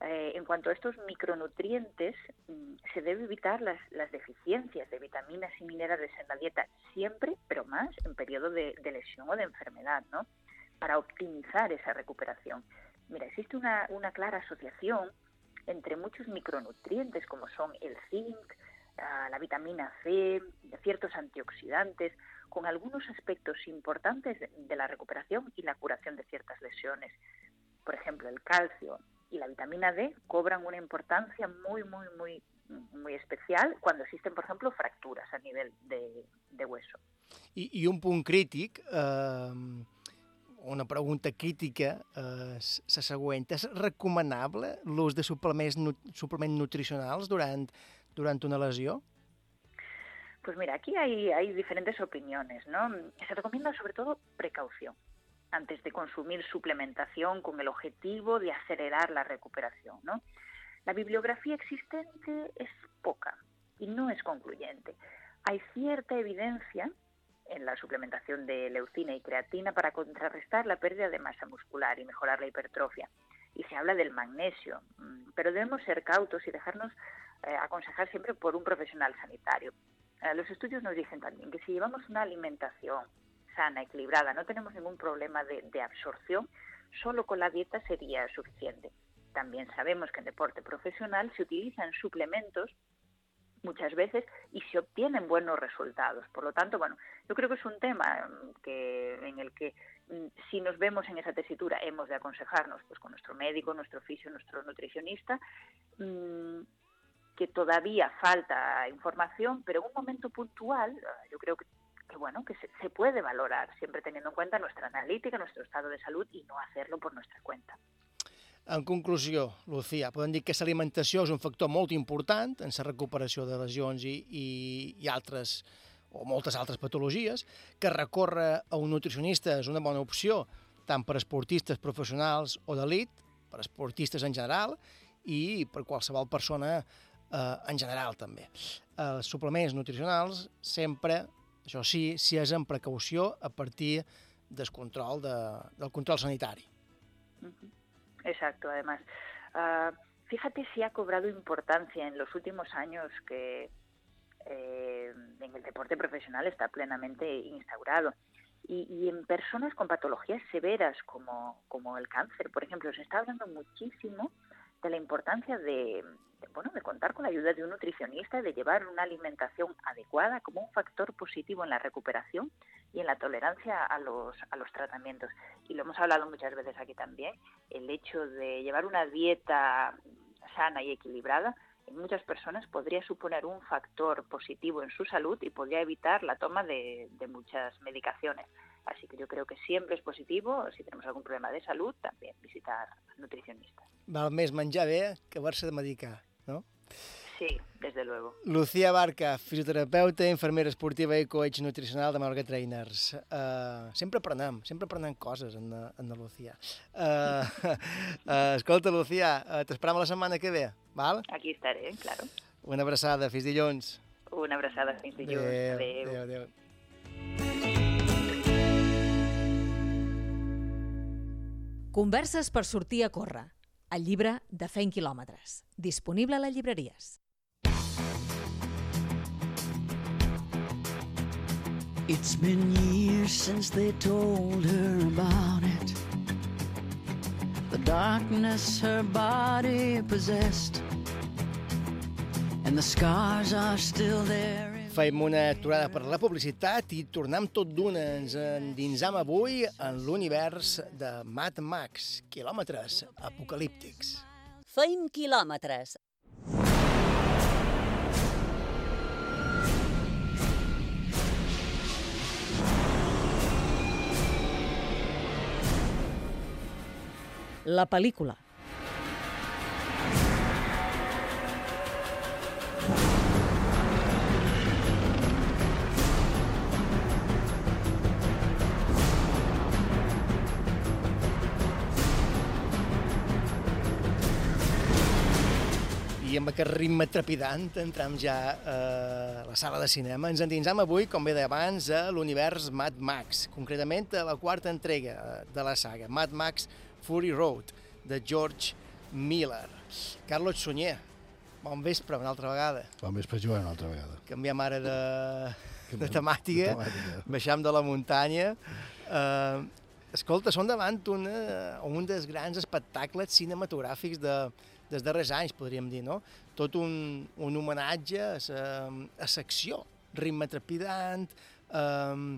Eh, en cuanto a estos micronutrientes, mm, se debe evitar las, las, deficiencias de vitaminas y minerales en la dieta siempre, pero más en periodo de, de, lesión o de enfermedad, ¿no? Para optimizar esa recuperación. Mira, existe una, una clara asociación entre muchos micronutrientes como son el zinc, ah, la vitamina C, ciertos antioxidantes, con algunos aspectos importantes de la recuperación y la curación de ciertas lesiones. Por ejemplo, el calcio, y la vitamina D cobran una importancia muy, muy, muy, muy especial cuando existen, por ejemplo, fracturas a nivel de, de hueso. I, I un punt crític, eh, una pregunta crítica eh, la següent. És recomanable l'ús de suplements, suplements nutricionals durant, durant una lesió? Pues mira, aquí hay, hay diferentes opiniones, ¿no? Se recomienda sobre todo precaución. antes de consumir suplementación con el objetivo de acelerar la recuperación. ¿no? La bibliografía existente es poca y no es concluyente. Hay cierta evidencia en la suplementación de leucina y creatina para contrarrestar la pérdida de masa muscular y mejorar la hipertrofia. Y se habla del magnesio, mm, pero debemos ser cautos y dejarnos eh, aconsejar siempre por un profesional sanitario. Los estudios nos dicen también que si llevamos una alimentación sana, equilibrada, no tenemos ningún problema de, absorción, solo con la dieta sería suficiente. También sabemos que en deporte profesional se utilizan suplementos muchas veces y se obtienen buenos resultados. Por lo tanto, bueno, yo creo que es un tema mm, que en el que mm, si nos vemos en esa tesitura hemos de aconsejarnos pues con nuestro médico, nuestro fisio, nuestro nutricionista, mmm, que todavía falta información, pero en un momento puntual, yo creo que que bueno, que se, se puede valorar, siempre teniendo en cuenta nuestra analítica, nuestro estado de salud y no hacerlo por nuestra cuenta. En conclusió, Lucía, podem dir que l'alimentació és un factor molt important en la recuperació de lesions i, i, i altres o moltes altres patologies, que recórrer a un nutricionista és una bona opció tant per esportistes professionals o d'elit, per esportistes en general i per qualsevol persona eh, en general també. Els suplements nutricionals sempre això sí, si és amb precaució a partir del control de, del control sanitari. Exacto, además. Uh, fíjate si ha cobrado importancia en los últimos años que eh, en el deporte profesional está plenamente instaurado. Y, y, en personas con patologías severas como, como el cáncer, por ejemplo, se está hablando muchísimo de la importancia de, bueno, de contar con la ayuda de un nutricionista, de llevar una alimentación adecuada como un factor positivo en la recuperación y en la tolerancia a los, a los tratamientos. Y lo hemos hablado muchas veces aquí también, el hecho de llevar una dieta sana y equilibrada en muchas personas podría suponer un factor positivo en su salud y podría evitar la toma de, de muchas medicaciones. Así que yo creo que siempre es positivo, si tenemos algún problema de salud, también visitar nutricionistas. Val més menjar bé que haver-se de medicar, no? Sí, desde luego. Lucía Barca, fisioterapeuta, infermera esportiva i coach nutricional de Marga Trainers. Uh, sempre aprenem, sempre aprenem coses en, en Lucía. Uh, uh, escolta, Lucía, uh, t'esperem la setmana que ve, val? Aquí estaré, claro. Una abraçada, fins dilluns. Una abraçada, fins dilluns. Adéu. Adéu, adéu. Converses per sortir a córrer. El llibre de Fent quilòmetres. Disponible a les llibreries. It's been years since they told her about it. The darkness her body possessed. And the scars are still there. Fem una aturada per la publicitat i tornem tot d'una. Ens endinsam avui en l'univers de Mad Max, quilòmetres apocalíptics. Feim quilòmetres. La pel·lícula. I amb aquest ritme trepidant entrem ja a la sala de cinema. Ens endinsam avui, com bé deia abans, a l'univers Mad Max, concretament a la quarta entrega de la saga, Mad Max Fury Road, de George Miller. Carlos Sunyer, bon vespre una altra vegada. Bon vespre, Joan, una altra vegada. Canviem ara de, de temàtica, de temàtica. baixam de la muntanya. Uh, escolta, som davant una, un dels grans espectacles cinematogràfics de, dels darrers anys, podríem dir, no? Tot un, un homenatge a la a secció, ritme trepidant, um,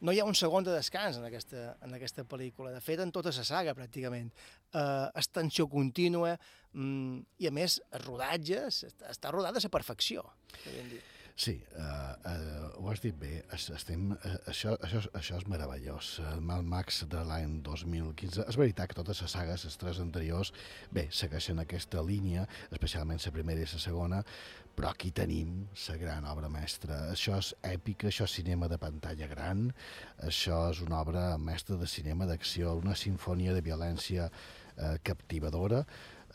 no hi ha un segon de descans en aquesta, en aquesta pel·lícula, de fet en tota la saga pràcticament. Uh, és contínua um, i a més el rodatge està, rodat a la perfecció, podríem dir. Sí, uh, uh, ho has dit bé, es, estem, uh, això, això, això és meravellós. El Mad Max de l'any 2015, és veritat que totes les sagues, les tres anteriors, bé, segueixen aquesta línia, especialment la primera i la segona, però aquí tenim la gran obra mestra. Això és èpica, això és cinema de pantalla gran, això és una obra mestra de cinema d'acció, una sinfonia de violència eh, captivadora,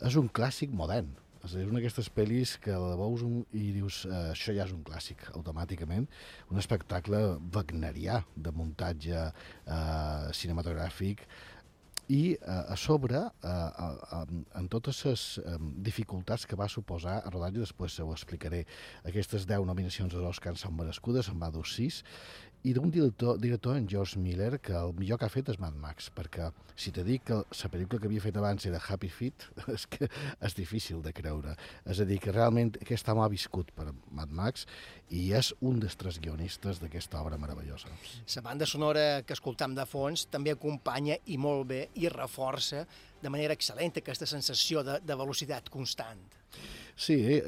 és un clàssic modern, és a dir, una d'aquestes pel·lis que la veus i dius eh, això ja és un clàssic, automàticament. Un espectacle wagnerià de muntatge eh, cinematogràfic i eh, a sobre, eh, en totes les eh, dificultats que va suposar el rodatge, després ho explicaré, aquestes 10 nominacions a l'Oscar són merescudes, en va dur 6, i d'un director, director, en George Miller, que el millor que ha fet és Mad Max, perquè si te dic que la pel·lícula que havia fet abans era Happy Feet, és que és difícil de creure. És a dir, que realment aquest home ha viscut per Mad Max i és un dels tres guionistes d'aquesta obra meravellosa. La banda sonora que escoltam de fons també acompanya i molt bé i reforça de manera excel·lent aquesta sensació de, de velocitat constant. Sí, eh,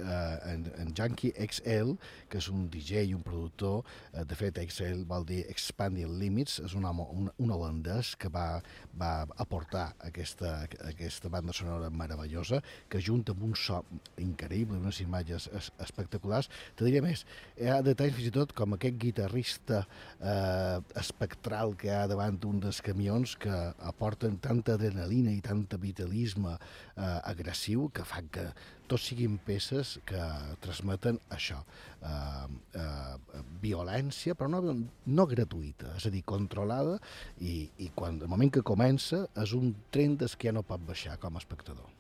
en, en Junkie XL, que és un DJ i un productor, eh, de fet XL vol dir Expanding Limits, és un, home, un, un holandès que va, va aportar aquesta, aquesta banda sonora meravellosa, que junta amb un so increïble, unes imatges es, espectaculars. Te diré més, hi ha detalls fins i tot com aquest guitarrista eh, espectral que hi ha davant d'un dels camions que aporten tanta adrenalina i tant vitalisme eh, agressiu que fan que tots siguin peces que transmeten això, eh, eh, violència, però no, no gratuïta, és a dir, controlada, i, i quan, el moment que comença és un tren des que ja no pot baixar com a espectador.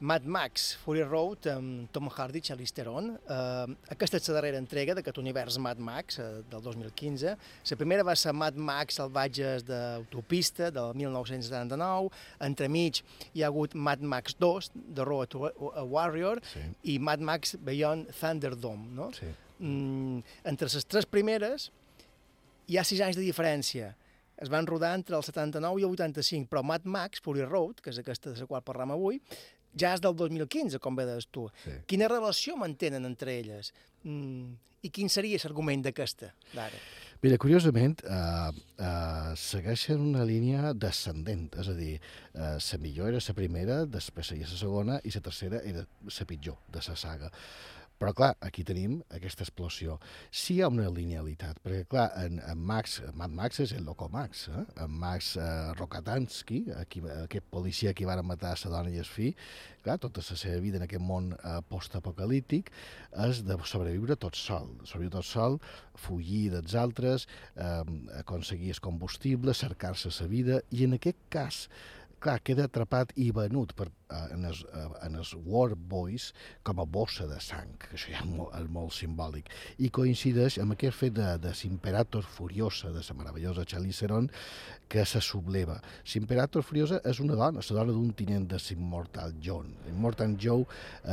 Mad Max, Fury Road, amb Tom Hardy, Charlize Theron. Uh, aquesta és la darrera entrega d'aquest univers Mad Max, uh, del 2015. La primera va ser Mad Max Salvatges d'autopista, del 1979. Entremig hi ha hagut Mad Max 2, The Road to a Warrior, Sí. i Mad Max Beyond Thunderdome. No? Sí. Mm, entre les tres primeres hi ha sis anys de diferència. Es van rodar entre el 79 i el 85, però Mad Max, Fury Road, que és aquesta de la qual parlam avui, ja és del 2015, com bé deies tu. Sí. Quina relació mantenen entre elles? Mm, I quin seria l'argument d'aquesta, d'ara? Mira, curiosament, eh, eh, segueixen una línia descendent, és a dir, eh, la millor era la primera, després seria la segona, i la tercera era la pitjor de la saga. Però, clar, aquí tenim aquesta explosió. Sí hi ha una linealitat, perquè, clar, en, en Max, Mad Max és el loco Max, eh? en Max eh, Rokatansky, aquí, aquest policia que va matar la dona i el fill, clar, tota la seva vida en aquest món eh, postapocalíptic és de sobreviure tot sol, sobreviure tot sol, fugir dels altres, eh, aconseguir el combustible, cercar-se la vida, i en aquest cas, clar, queda atrapat i venut per, en, els, eh, en els War Boys com a bossa de sang, que això ja és molt, és molt simbòlic, i coincideix amb aquest fet de, de Simperator Furiosa, de la meravellosa Charlize Theron, que se subleva. Simperator Furiosa és una dona, la dona d'un tinent de l'Immortal John. Immortal Joe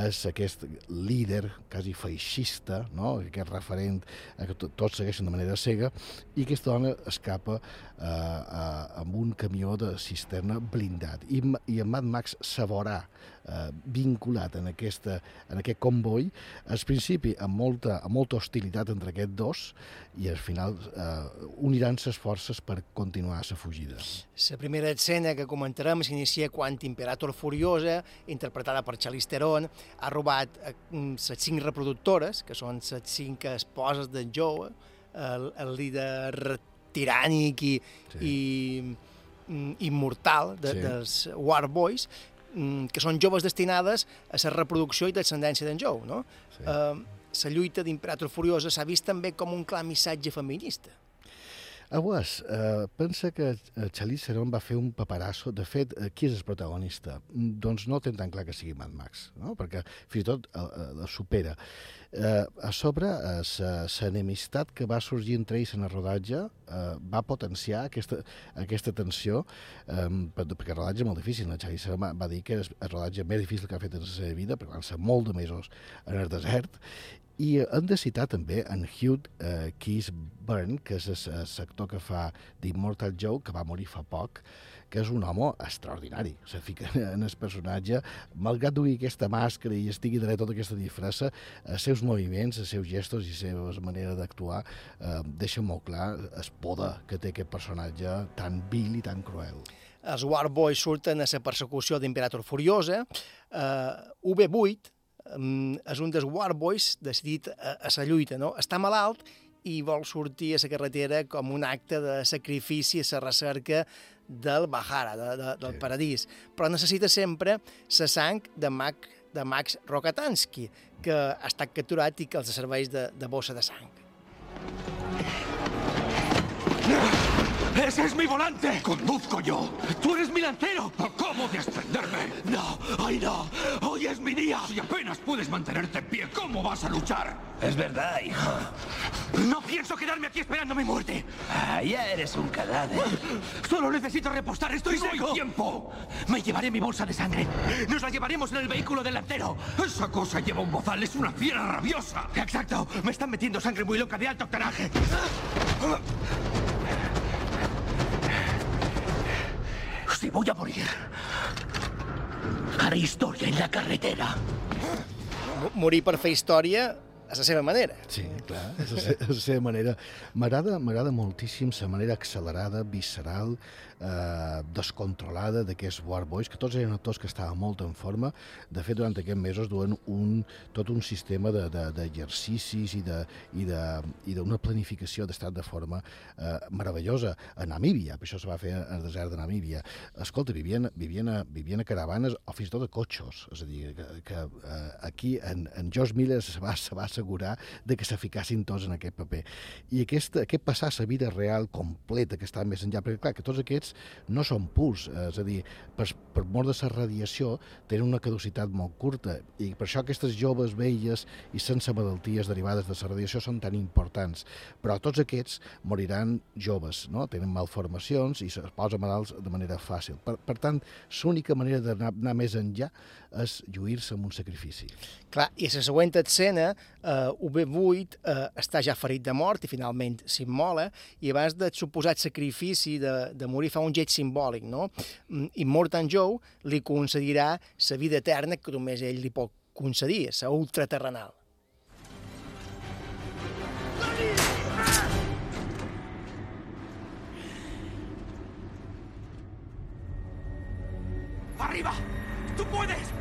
és aquest líder quasi feixista, no? aquest referent a que to- tots segueixen de manera cega, i aquesta dona escapa eh, eh, amb un camió de cisterna blindat. I, i en Mad Max se veurà eh, vinculat en, aquesta, en aquest comboi, al principi amb molta, amb molta hostilitat entre aquests dos, i al final eh, uniran ses forces per continuar la fugida. La primera escena que comentarem s'inicia quan Imperator Furiosa, interpretada per Charlize Theron, ha robat eh, les cinc reproductores, que són les cinc esposes d'en Joe, el, el líder tirànic i, sí. i mm, immortal de, Sí. dels War Boys, mm, que són joves destinades a la reproducció i descendència d'en Jou, no? Sí. Eh, la lluita d'Imperator Furiosa s'ha vist també com un clar missatge feminista. Aguas, eh, pensa que eh, Charlize Theron va fer un paparasso. De fet, eh, qui és el protagonista? Mm, doncs no ten tan clar que sigui Mad Max, no? perquè fins i tot el, el supera. Eh, a sobre, l'enemistat eh, que va sorgir entre ells en el rodatge eh, va potenciar aquesta, aquesta tensió, eh, perquè el rodatge és molt difícil. La Charlize Theron va, va dir que és el rodatge més difícil que ha fet en la seva vida, perquè van ser molt de mesos en el desert, i hem de citar també en Hugh uh, Keys Byrne, que és l'actor que fa d'Immortal Joe, que va morir fa poc, que és un home extraordinari. Se fica en el personatge, malgrat duir aquesta màscara i estigui darrere tota aquesta disfressa, els seus moviments, els seus gestos i la seva manera d'actuar eh, deixen molt clar el poder que té aquest personatge tan vil i tan cruel. Els War Boys surten a la persecució d'Imperator Furiosa. Uh, UB8 um, és un dels War Boys decidit a, a la lluita, no? Està malalt i vol sortir a la carretera com un acte de sacrifici a la recerca del Bahara, de, de, del sí. paradís. Però necessita sempre la sang de, Mac, de Max Rokatansky, que ha estat capturat i que els serveix de, de bossa de sang. ¡Ese es mi volante! ¡Conduzco yo! ¡Tú eres mi lancero! ¿Cómo descenderme? ¡No! ¡Ay, no! ¡Hoy es mi día! Si apenas puedes mantenerte en pie, ¿cómo vas a luchar? Es verdad, hijo. No pienso quedarme aquí esperando mi muerte. Ah, ya eres un cadáver. Solo necesito repostar, estoy no seco. hay tiempo! Me llevaré mi bolsa de sangre. Nos la llevaremos en el vehículo delantero. Esa cosa lleva un bozal, es una fiera rabiosa. Exacto. Me están metiendo sangre muy loca de alto octanaje. Si voy a morir, haré historia en la carretera. Morir per fer història a la seva manera. Sí, clar, és la, la seva manera. M'agrada moltíssim la manera accelerada, visceral, eh, descontrolada d'aquests War Boys, que tots eren actors que estaven molt en forma. De fet, durant aquests mesos duen un, tot un sistema d'exercicis de, de, i d'una planificació d'estat de forma eh, meravellosa. A Namíbia, això se va fer al desert de Namíbia. Escolta, vivien, vivien, a, vivien a caravanes o fins i tot a cotxos. És a dir, que, que eh, aquí en, en George Miller se va, se va assegurar de que se ficassin tots en aquest paper. I aquest, aquest passar la vida real completa que està més enllà, perquè clar, que tots aquests no són purs, eh, és a dir, per, per mort de la radiació tenen una caducitat molt curta i per això aquestes joves velles i sense malalties derivades de la radiació són tan importants. Però tots aquests moriran joves, no? tenen malformacions i es posen malalts de manera fàcil. Per, per tant, l'única manera d'anar més enllà és lluir-se amb un sacrifici. Clar, i a la següent escena, eh, UB8 eh, està ja ferit de mort i finalment s'immola, i abans del suposat sacrifici de, de morir fa un gest simbòlic, no? Mm, Immortan Joe li concedirà la vida eterna que només ell li pot concedir, la ultraterrenal. ¡Arriba! ¡Tú puedes!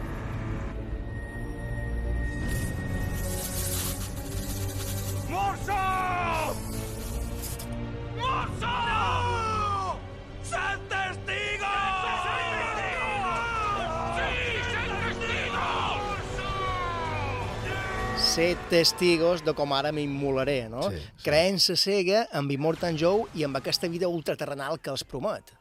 Ser testigos de com ara m'immolaré, no? Sí, sí. Creença cega amb Immortan Joe i amb aquesta vida ultraterrenal que els promet.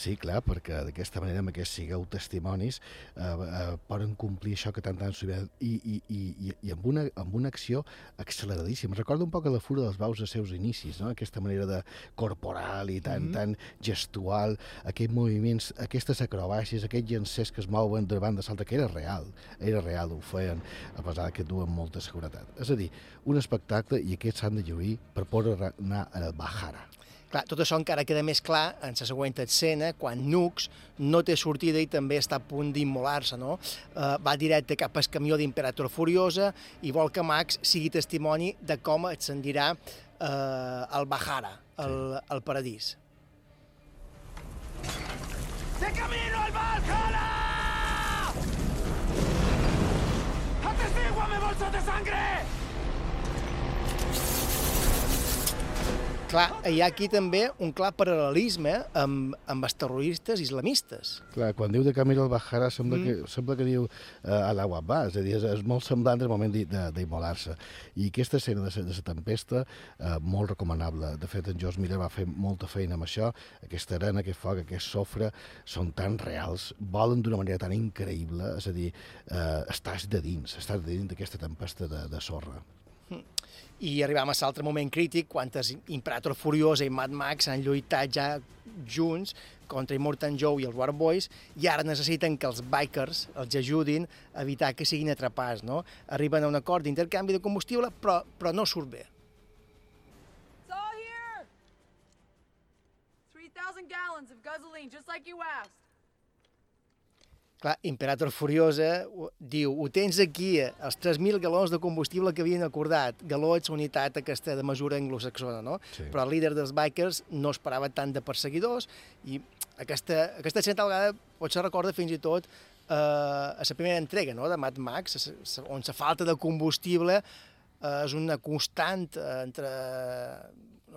Sí, clar, perquè d'aquesta manera, amb aquests sigueu testimonis, eh, eh, poden complir això que tant tant s'ho i, i, i, i, i amb, una, amb una acció acceleradíssima. Recorda un poc a la fura dels baus de seus inicis, no? aquesta manera de corporal i tan, mm -hmm. tan gestual, aquests moviments, aquestes acrobàcies, aquests llancers que es mouen de banda salta, que era real, era real, ho feien, a pesar que duen molta seguretat. És a dir, un espectacle i aquests s'han de lluir per poder anar al Bahara. Clar, tot això encara queda més clar en la següent escena, quan Nux no té sortida i també està a punt d'immolar-se, no? Uh, va directe cap al camió d'Imperator Furiosa i vol que Max sigui testimoni de com ascendirà uh, el Bahara, el, el paradís. ¡De camino al Valhalla! ¡Atestíguame, bolsa de sangre! Clar, hi ha aquí també un clar paral·lelisme amb, amb els terroristes islamistes. Clar, quan diu de Camilo al-Bahara sembla, Mm. que, sembla que diu uh, a l'agua va, és a dir, és, és molt semblant al moment d'immolar-se. I aquesta escena de, la- de la tempesta, uh, molt recomanable. De fet, en George Miller va fer molta feina amb això. Aquesta arena, aquest foc, aquest sofre, són tan reals, volen d'una manera tan increïble, és a dir, uh, estàs de dins, estàs de dins d'aquesta tempesta de, de sorra. I arribam a l'altre moment crític, quan Imperator Furiosa i Mad Max han lluitat ja junts contra Immortan Joe i els War Boys, i ara necessiten que els bikers els ajudin a evitar que siguin atrapats, no? Arriben a un acord d'intercanvi de combustible, però, però no surt bé. It's all here! 3,000 gallons of gasoline, just like you asked. Clar, Imperator Furiosa diu, ho tens aquí, els 3.000 galons de combustible que havien acordat. Galons, unitat aquesta de mesura anglosaxona, no? Sí. Però el líder dels bikers no esperava tant de perseguidors i aquesta, aquesta escena tal vegada potser recorda fins i tot eh, a la primera entrega no? de Mad Max, on la falta de combustible eh, és una constant eh, entre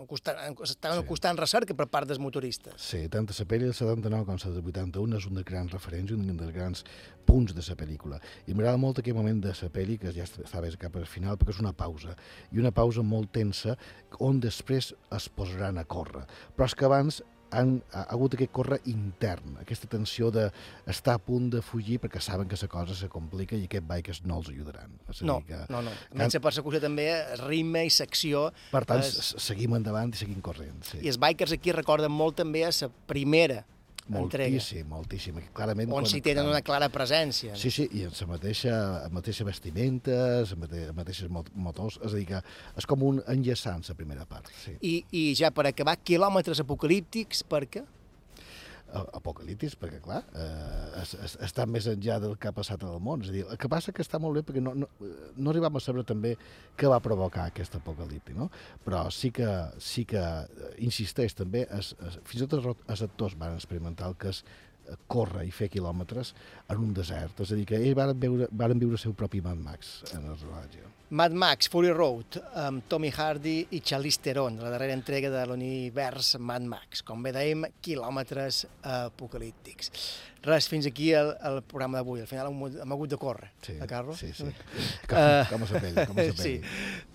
constant, una Sí. constant recerca per part dels motoristes. Sí, tant a la pel·li del 79 com la del 81 és un dels grans referents, un dels grans punts de la pel·lícula. I m'agrada molt aquell moment de la pel·li, que ja està bé cap al final, perquè és una pausa, i una pausa molt tensa, on després es posaran a córrer. Però és que abans han ha hagut aquest córrer intern, aquesta tensió d'estar a punt de fugir perquè saben que la cosa se complica i aquests bikers no els ajudaran. És No, dir que, no, no. A més, la persecució també, ritme i secció... Per tant, és- seguim endavant i seguim corrent. Sí. I els bikers aquí recorden molt també a la primera entrega, Moltíssim, moltíssim. Clarament on s'hi connectant. tenen una clara presència. Sí, sí, i en la mateixa, mateixa vestimenta, les mate mateixes mot- motors, és a dir, que és com un enllaçant, la primera part. Sí. I, I ja per acabar, quilòmetres apocalíptics, per què? A- Apocaliptis, perquè, clar, eh, es, es, està més enllà del que ha passat en el món. És a dir, el que passa que està molt bé perquè no, no, no arribem a saber també què va provocar aquest apocalipti, no? Però sí que, sí que eh, insisteix també, es, es, fins i tot els, actors van experimentar el que és córrer i fer quilòmetres en un desert. És a dir, que ells van veure, van viure el seu propi Mad Max en el rodatge. Mad Max, Fury Road, amb Tommy Hardy i Charlize Theron, la darrera entrega de l'univers Mad Max. Com bé dèiem, quilòmetres apocalíptics. Res, fins aquí el, el programa d'avui. Al final hem, hem hagut de córrer, Sí, eh, Carlos? sí, sí. Eh, Com- com a sa pell, com a sa Sí.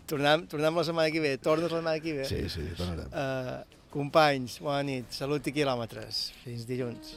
Tornem, tornem la setmana que ve. Tornes la setmana que ve. Sí, sí, tornarem. Uh, companys, bona nit. Salut i quilòmetres. Fins dilluns.